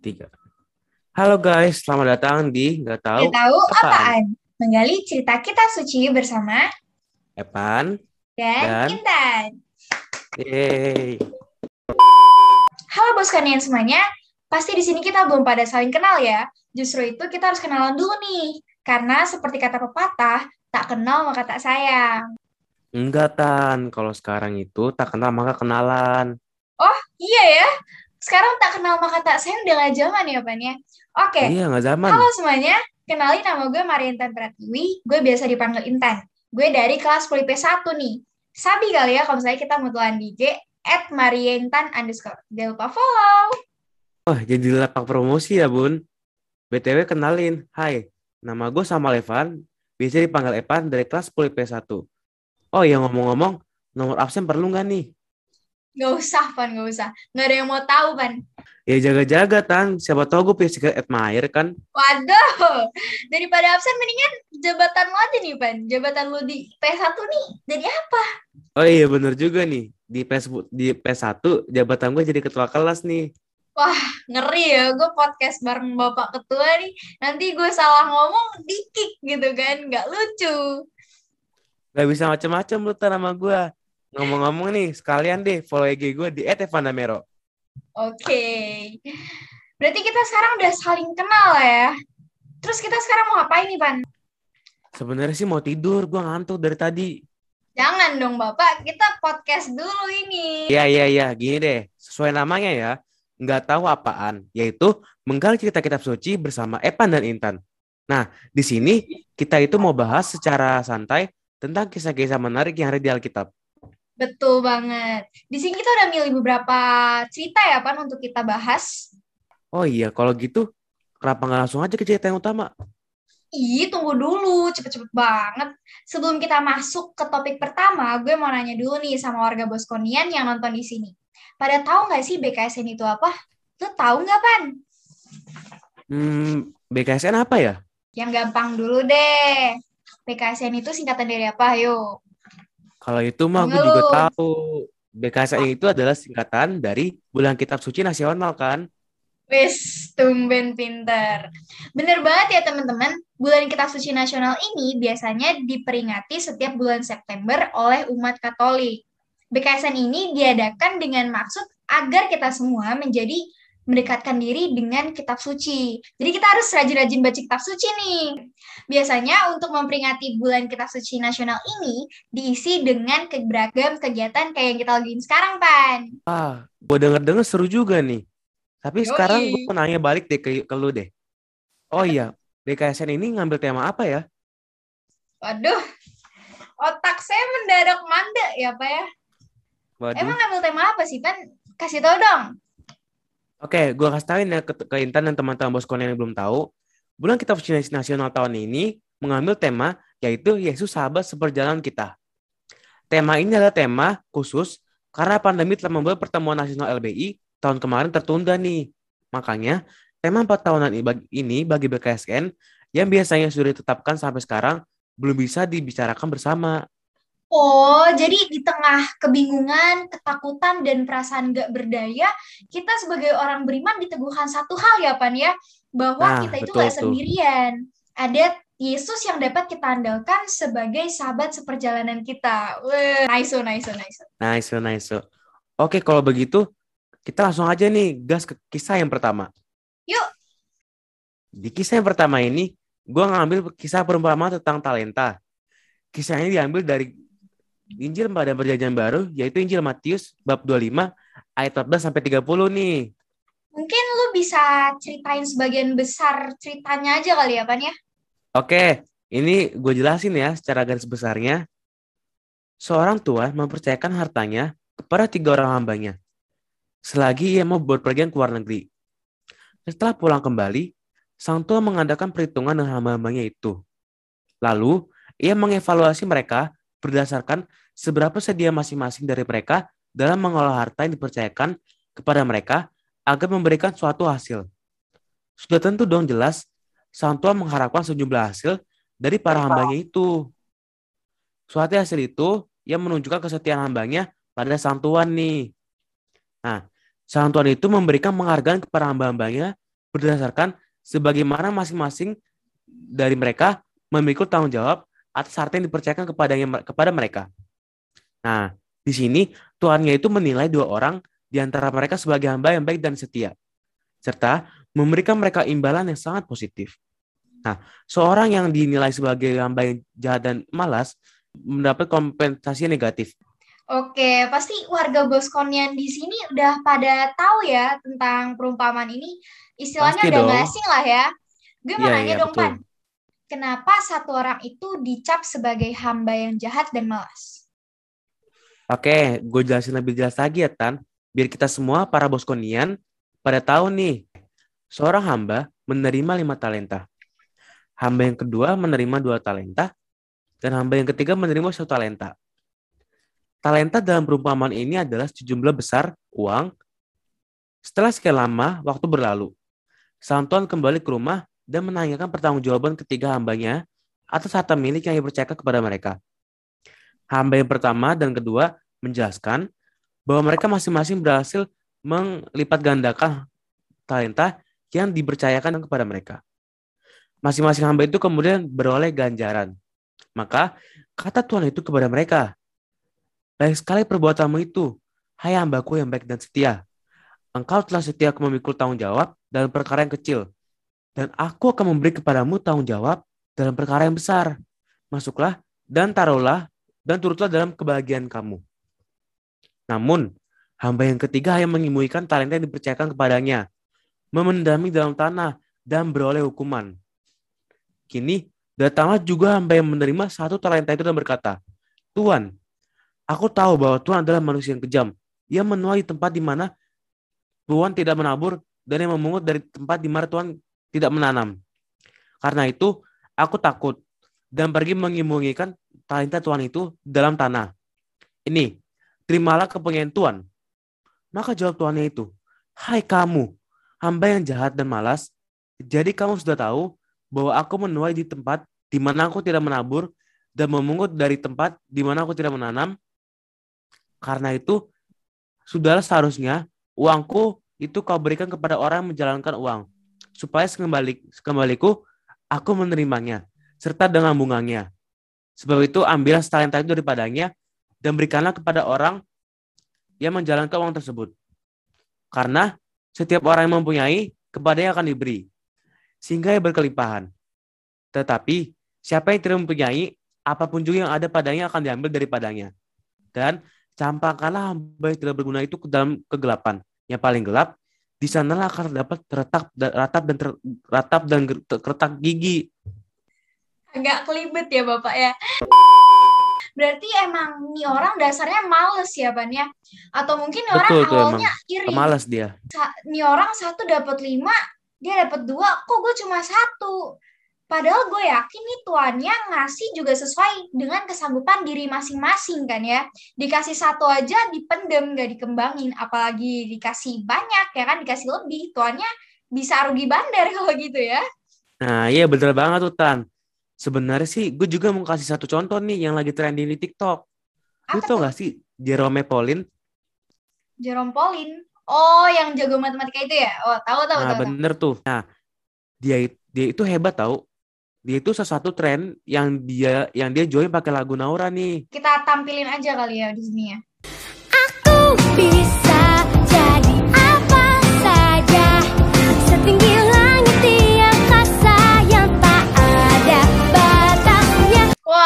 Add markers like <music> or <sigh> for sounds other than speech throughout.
tiga. Halo guys, selamat datang di Nggak Tahu tahu apaan? Menggali cerita kita suci bersama Epan. dan, Dan? Intan. Yeay. Halo bos kalian semuanya. Pasti di sini kita belum pada saling kenal ya. Justru itu kita harus kenalan dulu nih. Karena seperti kata pepatah, tak kenal maka tak sayang. Enggak, Tan. Kalau sekarang itu tak kenal maka kenalan. Iya ya. Sekarang tak kenal maka tak sayang udah gak zaman ya, Pan ya. Oke. Iya, nggak zaman. Halo semuanya. Kenalin nama gue Maria Intan Pratiwi. Gue biasa dipanggil Intan. Gue dari kelas Polip 1 nih. Sabi kali ya kalau misalnya kita mutualan di IG at Maria Intan underscore. Jangan lupa follow. Wah, jadi lapak promosi ya, Bun. BTW kenalin. Hai, nama gue sama Levan. Biasa dipanggil Epan dari kelas 10 P1. Oh ya ngomong-ngomong, nomor absen perlu nggak nih? Gak usah, Pan. Gak usah. Gak ada yang mau tahu, Pan. Ya jaga-jaga, Tan. Siapa tahu gue punya secret admirer kan? Waduh. Daripada absen, mendingan jabatan lo aja nih, Pan. Jabatan lo di P1 nih. Jadi apa? Oh iya bener juga nih. Di PS di PS1 jabatan gue jadi ketua kelas nih. Ngeri ya, gue podcast bareng Bapak Ketua nih. Nanti gue salah ngomong, di-kick gitu kan. Gak lucu. Gak bisa macam-macam lu Tan sama gue. Ngomong-ngomong nih, sekalian deh follow IG gue di @evandamero. Oke. Berarti kita sekarang udah saling kenal ya. Terus kita sekarang mau ngapain nih, Pan? Sebenarnya sih mau tidur, gue ngantuk dari tadi. Jangan dong, Bapak. Kita podcast dulu ini. Iya iya iya, gini deh. Sesuai namanya ya, nggak tahu apaan, yaitu menggali cerita kitab suci bersama Epan dan Intan. Nah, di sini kita itu mau bahas secara santai tentang kisah-kisah menarik yang ada di Alkitab. Betul banget. Di sini kita udah milih beberapa cerita ya, Pan, untuk kita bahas. Oh iya, kalau gitu kenapa nggak langsung aja ke cerita yang utama? Ih, tunggu dulu. Cepet-cepet banget. Sebelum kita masuk ke topik pertama, gue mau nanya dulu nih sama warga Boskonian yang nonton di sini. Pada tahu nggak sih BKSN itu apa? Lu tahu nggak, Pan? Hmm, BKSN apa ya? Yang gampang dulu deh. BKSN itu singkatan dari apa? Yuk. Kalau itu mah gue Ngeluh. juga tahu. BKSN itu adalah singkatan dari Bulan Kitab Suci Nasional kan? Wis, tumben pinter. Bener banget ya teman-teman, bulan kitab suci nasional ini biasanya diperingati setiap bulan September oleh umat Katolik. BKSN ini diadakan dengan maksud agar kita semua menjadi mendekatkan diri dengan kitab suci. Jadi kita harus rajin-rajin baca kitab suci nih. Biasanya untuk memperingati bulan kitab suci nasional ini diisi dengan ke- beragam kegiatan kayak yang kita lakuin sekarang, Pan. Ah, gue denger-denger seru juga nih. Tapi Yoi. sekarang gue mau nanya balik deh ke, ke lu deh. Oh iya, BKSN ini ngambil tema apa ya? Waduh, otak saya mendadak manda ya, Pak ya. Waduh. Emang ngambil tema apa sih, Pan? Kasih tau dong. Oke, gue kasih tauin ya ke, ke Intan dan teman-teman Boskon yang belum tahu. Bulan Kitab Suci Nasional tahun ini mengambil tema yaitu Yesus sahabat seperjalanan kita. Tema ini adalah tema khusus karena pandemi telah membuat pertemuan nasional LBI tahun kemarin tertunda nih. Makanya tema empat tahunan i- bagi- ini bagi BKSN yang biasanya sudah ditetapkan sampai sekarang belum bisa dibicarakan bersama. Oh, jadi di tengah kebingungan, ketakutan, dan perasaan gak berdaya, kita sebagai orang beriman diteguhkan satu hal ya, Pan ya, bahwa Nah, kita itu betul gak sendirian. Ada Yesus yang dapat kita andalkan sebagai sahabat seperjalanan kita. Wah, nice, oh, nice, oh, nice. oh. Nice, nice. Oke, kalau begitu kita langsung aja nih gas ke kisah yang pertama. Yuk. Di kisah yang pertama ini, gue ngambil kisah perumpamaan tentang talenta. Kisahnya diambil dari Injil pada perjanjian baru, yaitu Injil Matius bab 25 ayat 14 sampai 30 nih. Mungkin lu bisa ceritain sebagian besar ceritanya aja kali ya, Pan ya? Oke, ini gue jelasin ya secara garis besarnya. Seorang tua mempercayakan hartanya kepada tiga orang hambanya. Selagi ia mau berpergian ke luar negeri. Setelah pulang kembali, sang tua mengadakan perhitungan dengan hamba-hambanya itu. Lalu, ia mengevaluasi mereka berdasarkan seberapa sedia masing-masing dari mereka dalam mengolah harta yang dipercayakan kepada mereka agar memberikan suatu hasil. Sudah tentu dong jelas sang tua mengharapkan sejumlah hasil dari para hambanya itu. Suatu hasil itu yang menunjukkan kesetiaan hambanya pada sang tuan nih. Nah, sang tuan itu memberikan penghargaan kepada hamba-hambanya berdasarkan sebagaimana masing-masing dari mereka memikul tanggung jawab atas harta yang dipercayakan kepadanya kepada mereka. Nah, di sini tuannya itu menilai dua orang di antara mereka sebagai hamba yang baik dan setia, serta memberikan mereka imbalan yang sangat positif. Nah, seorang yang dinilai sebagai hamba yang jahat dan malas mendapat kompensasi negatif. Oke, pasti warga Boskonian di sini udah pada tahu ya tentang perumpamaan ini. Istilahnya Pasti udah dong. nggak asing lah ya. Gue mau Iya, nanya iya, dong, betul. Pan. Kenapa satu orang itu dicap sebagai hamba yang jahat dan malas? Oke, gue jelasin lebih jelas lagi ya, Tan. Biar kita semua para Boskonian pada tahu nih, seorang hamba menerima lima talenta. Hamba yang kedua menerima dua talenta, dan hamba yang ketiga menerima satu talenta. Talenta dalam perumpamaan ini adalah sejumlah besar uang. Setelah sekian lama, waktu berlalu. Sang tuan kembali ke rumah dan menanyakan pertanggungjawaban ketiga hambanya atas harta milik yang dipercayakan kepada mereka. Hamba yang pertama dan kedua menjelaskan bahwa mereka masing-masing berhasil melipat gandakan talenta yang dipercayakan kepada mereka. Masing-masing hamba itu kemudian beroleh ganjaran. Maka kata Tuhan itu kepada mereka, Baik sekali perbuatanmu itu, hai hambaku yang baik dan setia. Engkau telah setia memikul tanggung jawab dalam perkara yang kecil, dan aku akan memberi kepadamu tanggung jawab dalam perkara yang besar. Masuklah dan taruhlah dan turutlah dalam kebahagiaan kamu. Namun, hamba yang ketiga yang mengimuikan talenta yang dipercayakan kepadanya, memendami dalam tanah dan beroleh hukuman. Kini, datanglah juga hamba yang menerima satu talenta itu dan berkata, Tuhan, aku tahu bahwa Tuhan adalah manusia yang kejam. Ia menuai di tempat di mana Tuhan tidak menabur dan yang memungut dari tempat di mana Tuhan tidak menanam. Karena itu, aku takut dan pergi mengimungikan talenta Tuhan itu dalam tanah. Ini, terimalah kepengen Tuhan. Maka jawab Tuhannya itu, Hai kamu, hamba yang jahat dan malas, jadi kamu sudah tahu bahwa aku menuai di tempat di mana aku tidak menabur dan memungut dari tempat di mana aku tidak menanam. Karena itu, sudahlah seharusnya uangku itu kau berikan kepada orang yang menjalankan uang, supaya sekembali, sekembaliku aku menerimanya, serta dengan bunganya. Sebab itu ambillah talenta itu daripadanya dan berikanlah kepada orang yang menjalankan uang tersebut. Karena setiap orang yang mempunyai, kepadanya akan diberi, sehingga ia berkelimpahan. Tetapi siapa yang tidak mempunyai, apa pun juga yang ada padanya akan diambil daripadanya. Dan campakkanlah hamba yang tidak berguna itu ke dalam kegelapan. Yang paling gelap, di sanalah akan dapat terletak ratap dan ter, ratap dan terletak gigi. Agak kelibet ya Bapak ya. Berarti emang nih orang dasarnya males ya Ban ya? Atau mungkin nih orang Betul awalnya emang. iri. Pemalas dia. Sa- nih orang satu dapat lima, dia dapat dua, kok gue cuma satu? Padahal gue yakin nih tuannya ngasih juga sesuai dengan kesanggupan diri masing-masing kan ya. Dikasih satu aja dipendem, gak dikembangin. Apalagi dikasih banyak ya kan, dikasih lebih. Tuannya bisa rugi bandar <laughs> kalau gitu ya. Nah iya bener banget tuh Tan. Sebenarnya sih gue juga mau kasih satu contoh nih yang lagi trending di TikTok. Lu Apa tau tuh? gak sih Jerome Pauline? Jerome Pauline. Oh, yang jago matematika itu ya? Oh, tahu tahu Nah tahu. tahu. bener tuh. Nah dia dia itu hebat tau. Dia itu salah satu tren yang dia yang dia join pakai lagu Naura nih. Kita tampilin aja kali ya di sini ya.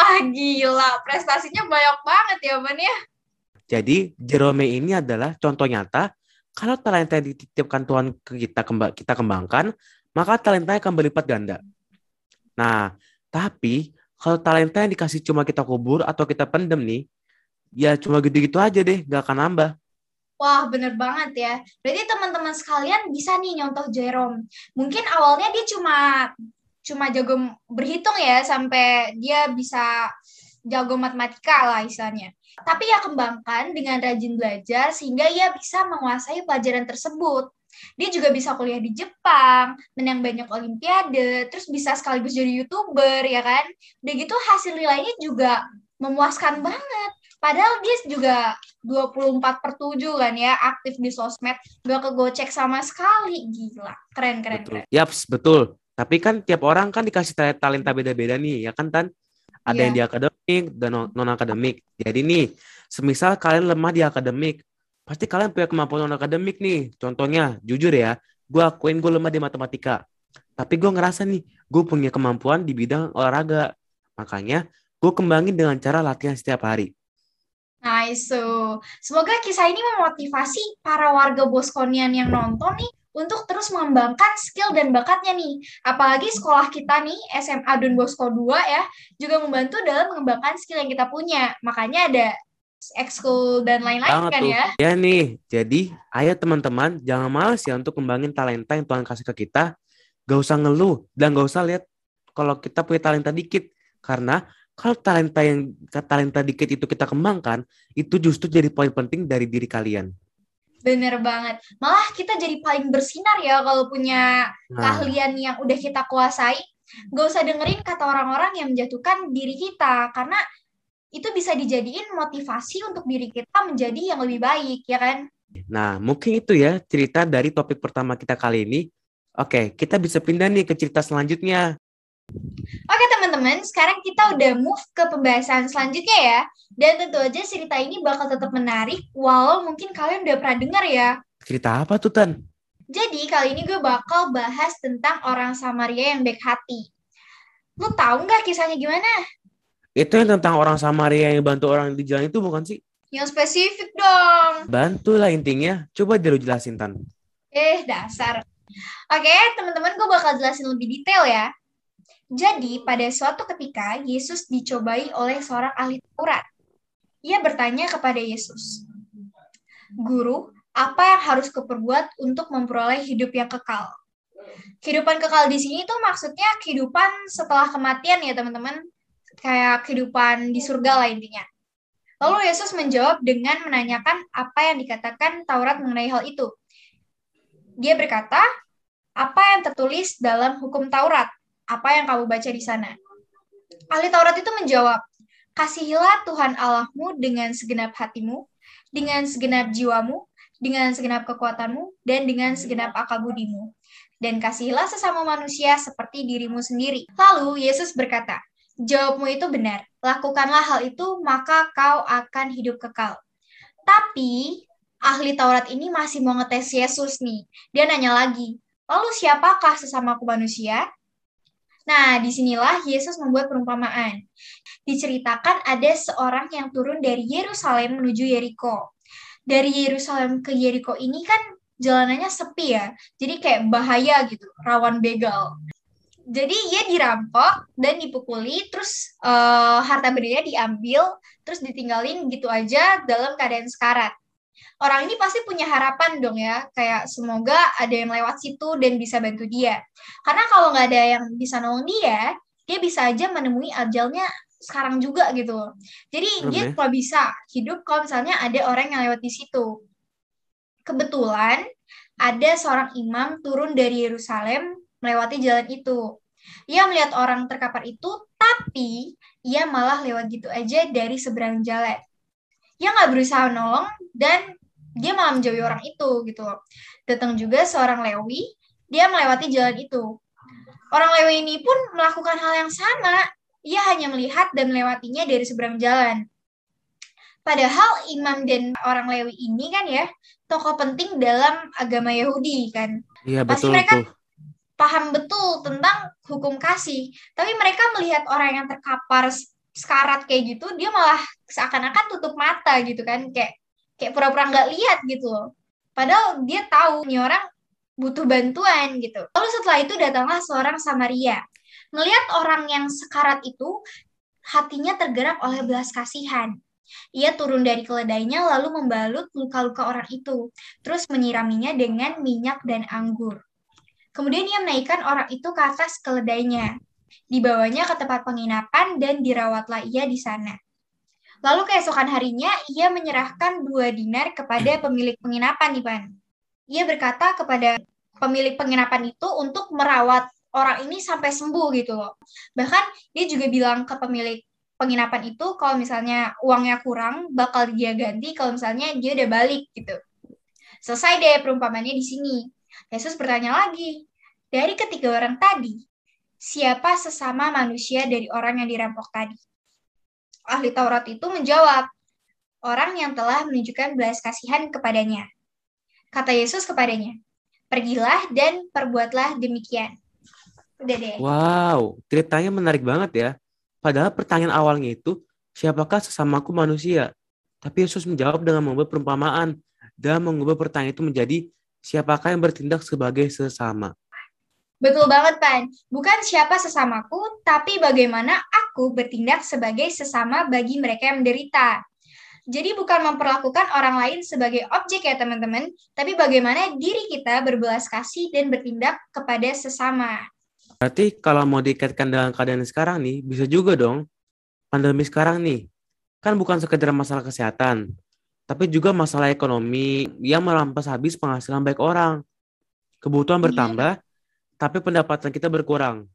Wah, gila. Prestasinya banyak banget ya, Ban ya. Jadi Jerome ini adalah contoh nyata kalau talenta yang dititipkan Tuhan ke kita kemba- kita kembangkan, maka talentanya akan berlipat ganda. Nah, tapi kalau talenta yang dikasih cuma kita kubur atau kita pendem nih, ya cuma gitu-gitu aja deh, gak akan nambah. Wah, bener banget ya. Berarti teman-teman sekalian bisa nih nyontoh Jerome. Mungkin awalnya dia cuma cuma jago berhitung ya sampai dia bisa jago matematika lah istilahnya. Tapi ya kembangkan dengan rajin belajar sehingga ia bisa menguasai pelajaran tersebut. Dia juga bisa kuliah di Jepang, menang banyak olimpiade, terus bisa sekaligus jadi YouTuber ya kan. Udah gitu hasil nilainya juga memuaskan banget. Padahal dia juga 24 per 7 kan ya, aktif di sosmed, gak kegocek sama sekali. Gila, keren, keren, Betul. keren. Yaps, betul. Tapi kan tiap orang kan dikasih ta- talenta beda-beda nih, ya kan Tan? Ada Iya. yang di akademik dan non akademik. Jadi nih, semisal kalian lemah di akademik, pasti kalian punya kemampuan non akademik nih. Contohnya, jujur ya, gue akuin gue lemah di matematika. Tapi gue ngerasa nih, gue punya kemampuan di bidang olahraga. Makanya, gue kembangin dengan cara latihan setiap hari. Nice. So, semoga kisah ini memotivasi para warga Boskonian yang nonton nih untuk terus mengembangkan skill dan bakatnya nih. Apalagi sekolah kita nih, SMA Don Bosco 2 ya, juga membantu dalam mengembangkan skill yang kita punya. Makanya ada ekskul dan lain-lain kan tuh. ya. Ya nih, jadi ayo teman-teman jangan malas ya untuk kembangin talenta yang Tuhan kasih ke kita. Gak usah ngeluh dan gak usah lihat kalau kita punya talenta dikit. Karena kalau talenta yang talenta dikit itu kita kembangkan, itu justru jadi poin penting dari diri kalian. Bener banget. Malah kita jadi paling bersinar ya kalau punya Nah, keahlian yang udah kita kuasai. Gak usah dengerin kata orang-orang yang menjatuhkan diri kita. Karena itu bisa dijadiin motivasi untuk diri kita menjadi yang lebih baik, ya kan? nah, mungkin itu ya cerita dari topik pertama kita kali ini. Oke, kita bisa pindah nih ke cerita selanjutnya. Oke teman-teman, sekarang kita udah move ke pembahasan selanjutnya ya. Dan tentu aja cerita ini bakal tetap menarik, walau mungkin kalian udah pernah dengar ya. Cerita apa tuh, Tan? Jadi kali ini gue bakal bahas tentang orang Samaria yang baik hati. Lu tahu nggak kisahnya gimana? Itu yang tentang orang Samaria yang bantu orang di jalan itu bukan sih? Yang spesifik dong. Bantulah intinya. Coba dia lu jelasin, Tan. Eh, dasar. Oke, teman-teman gue bakal jelasin lebih detail ya. Jadi, pada suatu ketika, Yesus dicobai oleh seorang ahli Taurat. Ia bertanya kepada Yesus, Guru, apa yang harus kuperbuat untuk memperoleh hidup yang kekal? Kehidupan kekal di sini tuh maksudnya kehidupan setelah kematian ya teman-teman. Kayak kehidupan di surga lah intinya. Lalu Yesus menjawab dengan menanyakan apa yang dikatakan Taurat mengenai hal itu. Dia berkata, apa yang tertulis dalam hukum Taurat? Apa yang kamu baca di sana? Ahli Taurat itu menjawab, Kasihilah Tuhan Allahmu dengan segenap hatimu, dengan segenap jiwamu, dengan segenap kekuatanmu, dan dengan segenap akal budimu. Dan kasihilah sesama manusia seperti dirimu sendiri. Lalu Yesus berkata, Jawabmu itu benar. Lakukanlah hal itu, maka kau akan hidup kekal. Tapi ahli Taurat ini masih mau ngetes Yesus nih. Dia nanya lagi, lalu siapakah sesamaku manusia? Nah, di sinilah Yesus membuat perumpamaan. Diceritakan ada seorang yang turun dari Yerusalem menuju Yeriko. Dari Yerusalem ke Yeriko ini kan jalanannya sepi ya, jadi kayak bahaya gitu, rawan begal. Jadi ia dirampok dan dipukuli, terus eh, harta bendanya diambil, terus ditinggalin gitu aja dalam keadaan sekarat. Orang ini pasti punya harapan dong ya, kayak semoga ada yang lewat situ dan bisa bantu dia. Karena kalau nggak ada yang bisa nolong dia, dia bisa aja menemui ajalnya sekarang juga gitu. Jadi Serem dia kalau bisa hidup kalau misalnya ada orang yang lewat di situ. Kebetulan ada seorang imam turun dari Yerusalem melewati jalan itu. Ia melihat orang terkapar itu, tapi ia malah lewat gitu aja dari seberang jalan. Ia nggak berusaha nolong dan dia malah menjauhi orang itu gitu. Datang juga seorang Lewi, dia melewati jalan itu. Orang Lewi ini pun melakukan hal yang sama. Ia hanya melihat dan melewatinya dari seberang jalan. Padahal imam dan orang Lewi ini kan ya tokoh penting dalam agama Yahudi kan. Iya, Pasti betul mereka tuh. paham betul tentang hukum kasih. Tapi mereka melihat orang yang terkapar sekarat kayak gitu, dia malah seakan-akan tutup mata gitu kan, kayak kayak pura-pura nggak lihat gitu loh. Padahal dia tahu nih orang butuh bantuan gitu. Lalu setelah itu datanglah seorang Samaria. Ngelihat orang yang sekarat itu, hatinya tergerak oleh belas kasihan. Ia turun dari keledainya lalu membalut luka-luka orang itu, terus menyiraminya dengan minyak dan anggur. Kemudian ia menaikkan orang itu ke atas keledainya. Dibawanya ke tempat penginapan dan dirawatlah ia di sana. Lalu keesokan harinya ia menyerahkan dua dinar kepada pemilik penginapan, Ivan. Ia berkata kepada pemilik penginapan itu untuk merawat orang ini sampai sembuh gitu loh. Bahkan dia juga bilang ke pemilik penginapan itu kalau misalnya uangnya kurang bakal dia ganti kalau misalnya dia udah balik gitu. Selesai deh perumpamannya di sini. Yesus bertanya lagi, dari ketiga orang tadi, siapa sesama manusia dari orang yang dirampok tadi? Ahli Taurat itu menjawab, orang yang telah menunjukkan belas kasihan kepadanya. Kata Yesus kepadanya, pergilah dan perbuatlah demikian. Udah deh. Wow, ceritanya menarik banget ya. Padahal pertanyaan awalnya itu, siapakah sesamaku manusia? Tapi Yesus menjawab dengan membuat perumpamaan dan mengubah pertanyaan itu menjadi siapakah yang bertindak sebagai sesama. Betul banget, Pan. Bukan siapa sesamaku, tapi bagaimana aku bertindak sebagai sesama bagi mereka yang menderita. Jadi bukan memperlakukan orang lain sebagai objek ya teman-teman, tapi bagaimana diri kita berbelas kasih dan bertindak kepada sesama. Berarti kalau mau dikaitkan dengan keadaan sekarang nih, bisa juga dong. Pandemi sekarang nih, kan bukan sekedar masalah kesehatan, tapi juga masalah ekonomi yang merampas habis penghasilan baik orang. Kebutuhan Iya. bertambah, tapi pendapatan kita berkurang.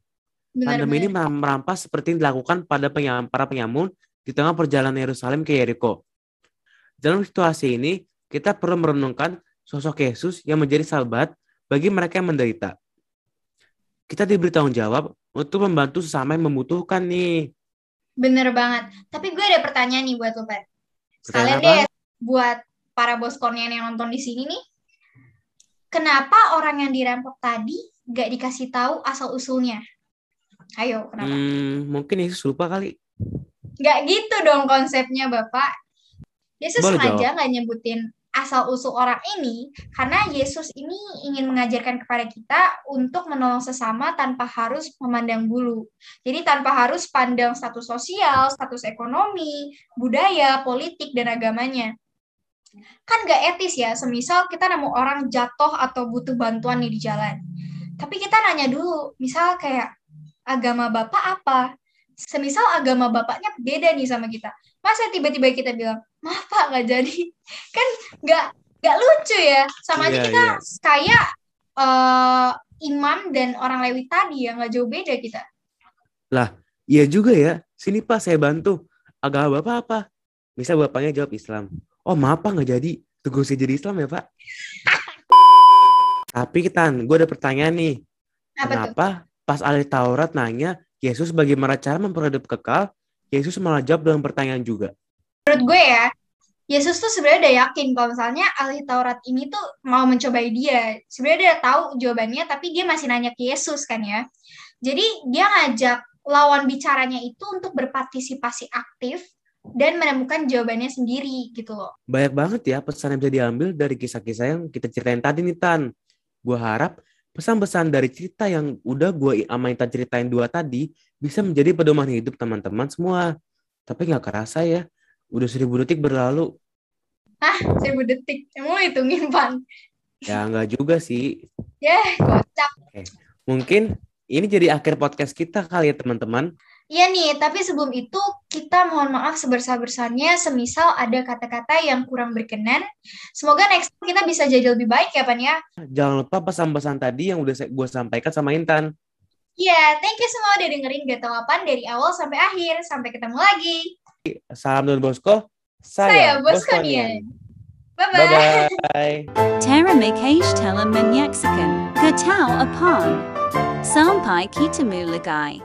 Pandemi ini Benar-benar. merampas seperti yang dilakukan pada penyam, para penyamun di tengah perjalanan Yerusalem ke Yeriko. Dalam situasi ini, kita perlu merenungkan sosok Yesus yang menjadi sahabat bagi mereka yang menderita. Kita diberi tanggung jawab untuk membantu sesama yang membutuhkan nih. Bener banget. Tapi gue ada pertanyaan nih buat lo. Pertanyaan Sekalian deh buat para bos kornian yang nonton di sini nih. Kenapa orang yang dirampok tadi gak dikasih tahu asal usulnya? Ayo, kenapa? Hmm, mungkin Yesus lupa kali. Gak gitu dong konsepnya, Bapak. Yesus Boleh sengaja nggak nyebutin asal usul orang ini karena Yesus ini ingin mengajarkan kepada kita untuk menolong sesama tanpa harus memandang bulu. Jadi tanpa harus pandang status sosial, status ekonomi, budaya, politik, dan agamanya. Kan gak etis ya, semisal kita nemu orang jatuh atau butuh bantuan nih di jalan. Tapi kita nanya dulu, misal kayak agama bapak apa? Semisal agama bapaknya beda nih sama kita. Masa tiba-tiba kita bilang, maaf pak nggak jadi? <laughs> Kan nggak nggak lucu ya. Sama aja Iya, kita iya. kayak eh, imam dan orang Lewi tadi ya nggak jauh beda kita. Iya juga ya. Sini Pak, saya bantu. Agama Bapak apa? Misal bapaknya jawab Islam. Oh maaf Pak, nggak jadi. Tunggu saya jadi Islam ya Pak. Tapi Tan, gue ada pertanyaan nih. Apa tuh? Kenapa pas ahli Taurat nanya Yesus bagaimana cara memperoleh hidup kekal, Yesus malah jawab dengan pertanyaan juga. Menurut gue ya, Yesus tuh sebenarnya udah yakin kalau misalnya ahli Taurat ini tuh mau mencobai dia. Sebenarnya dia udah tahu jawabannya, tapi dia masih nanya ke Yesus kan ya. Jadi dia ngajak lawan bicaranya itu untuk berpartisipasi aktif dan menemukan jawabannya sendiri gitu loh. Banyak banget ya pesan yang bisa diambil dari kisah-kisah yang kita ceritain tadi nih Tan. Gue harap pesan-pesan dari cerita yang udah gue sama Intan ceritain dua tadi bisa menjadi pedoman hidup teman-teman semua. Tapi nggak kerasa ya, udah seribu detik berlalu. Seribu detik, emang hitungin pan. Ya nggak juga sih. Ya, kocak. Mungkin ini jadi akhir podcast kita kali ya teman-teman. Iya nih, tapi sebelum itu kita mohon maaf sebesar-besarnya semisal ada kata-kata yang kurang berkenan. Semoga next time kita bisa jadi lebih baik ya Pan ya. Jangan lupa pesan-pesan tadi yang udah gue sampaikan sama Intan. Iya, thank you semua udah dengerin Gak Tau Apaan dari awal sampai akhir. Sampai ketemu lagi. Salam Don Bosco. Saya Saya, Boskonian. Bye-bye. Bye-bye. Tera Mikesh Telemaniaxican, Gatau Upon. Sampai Kita Mulagai.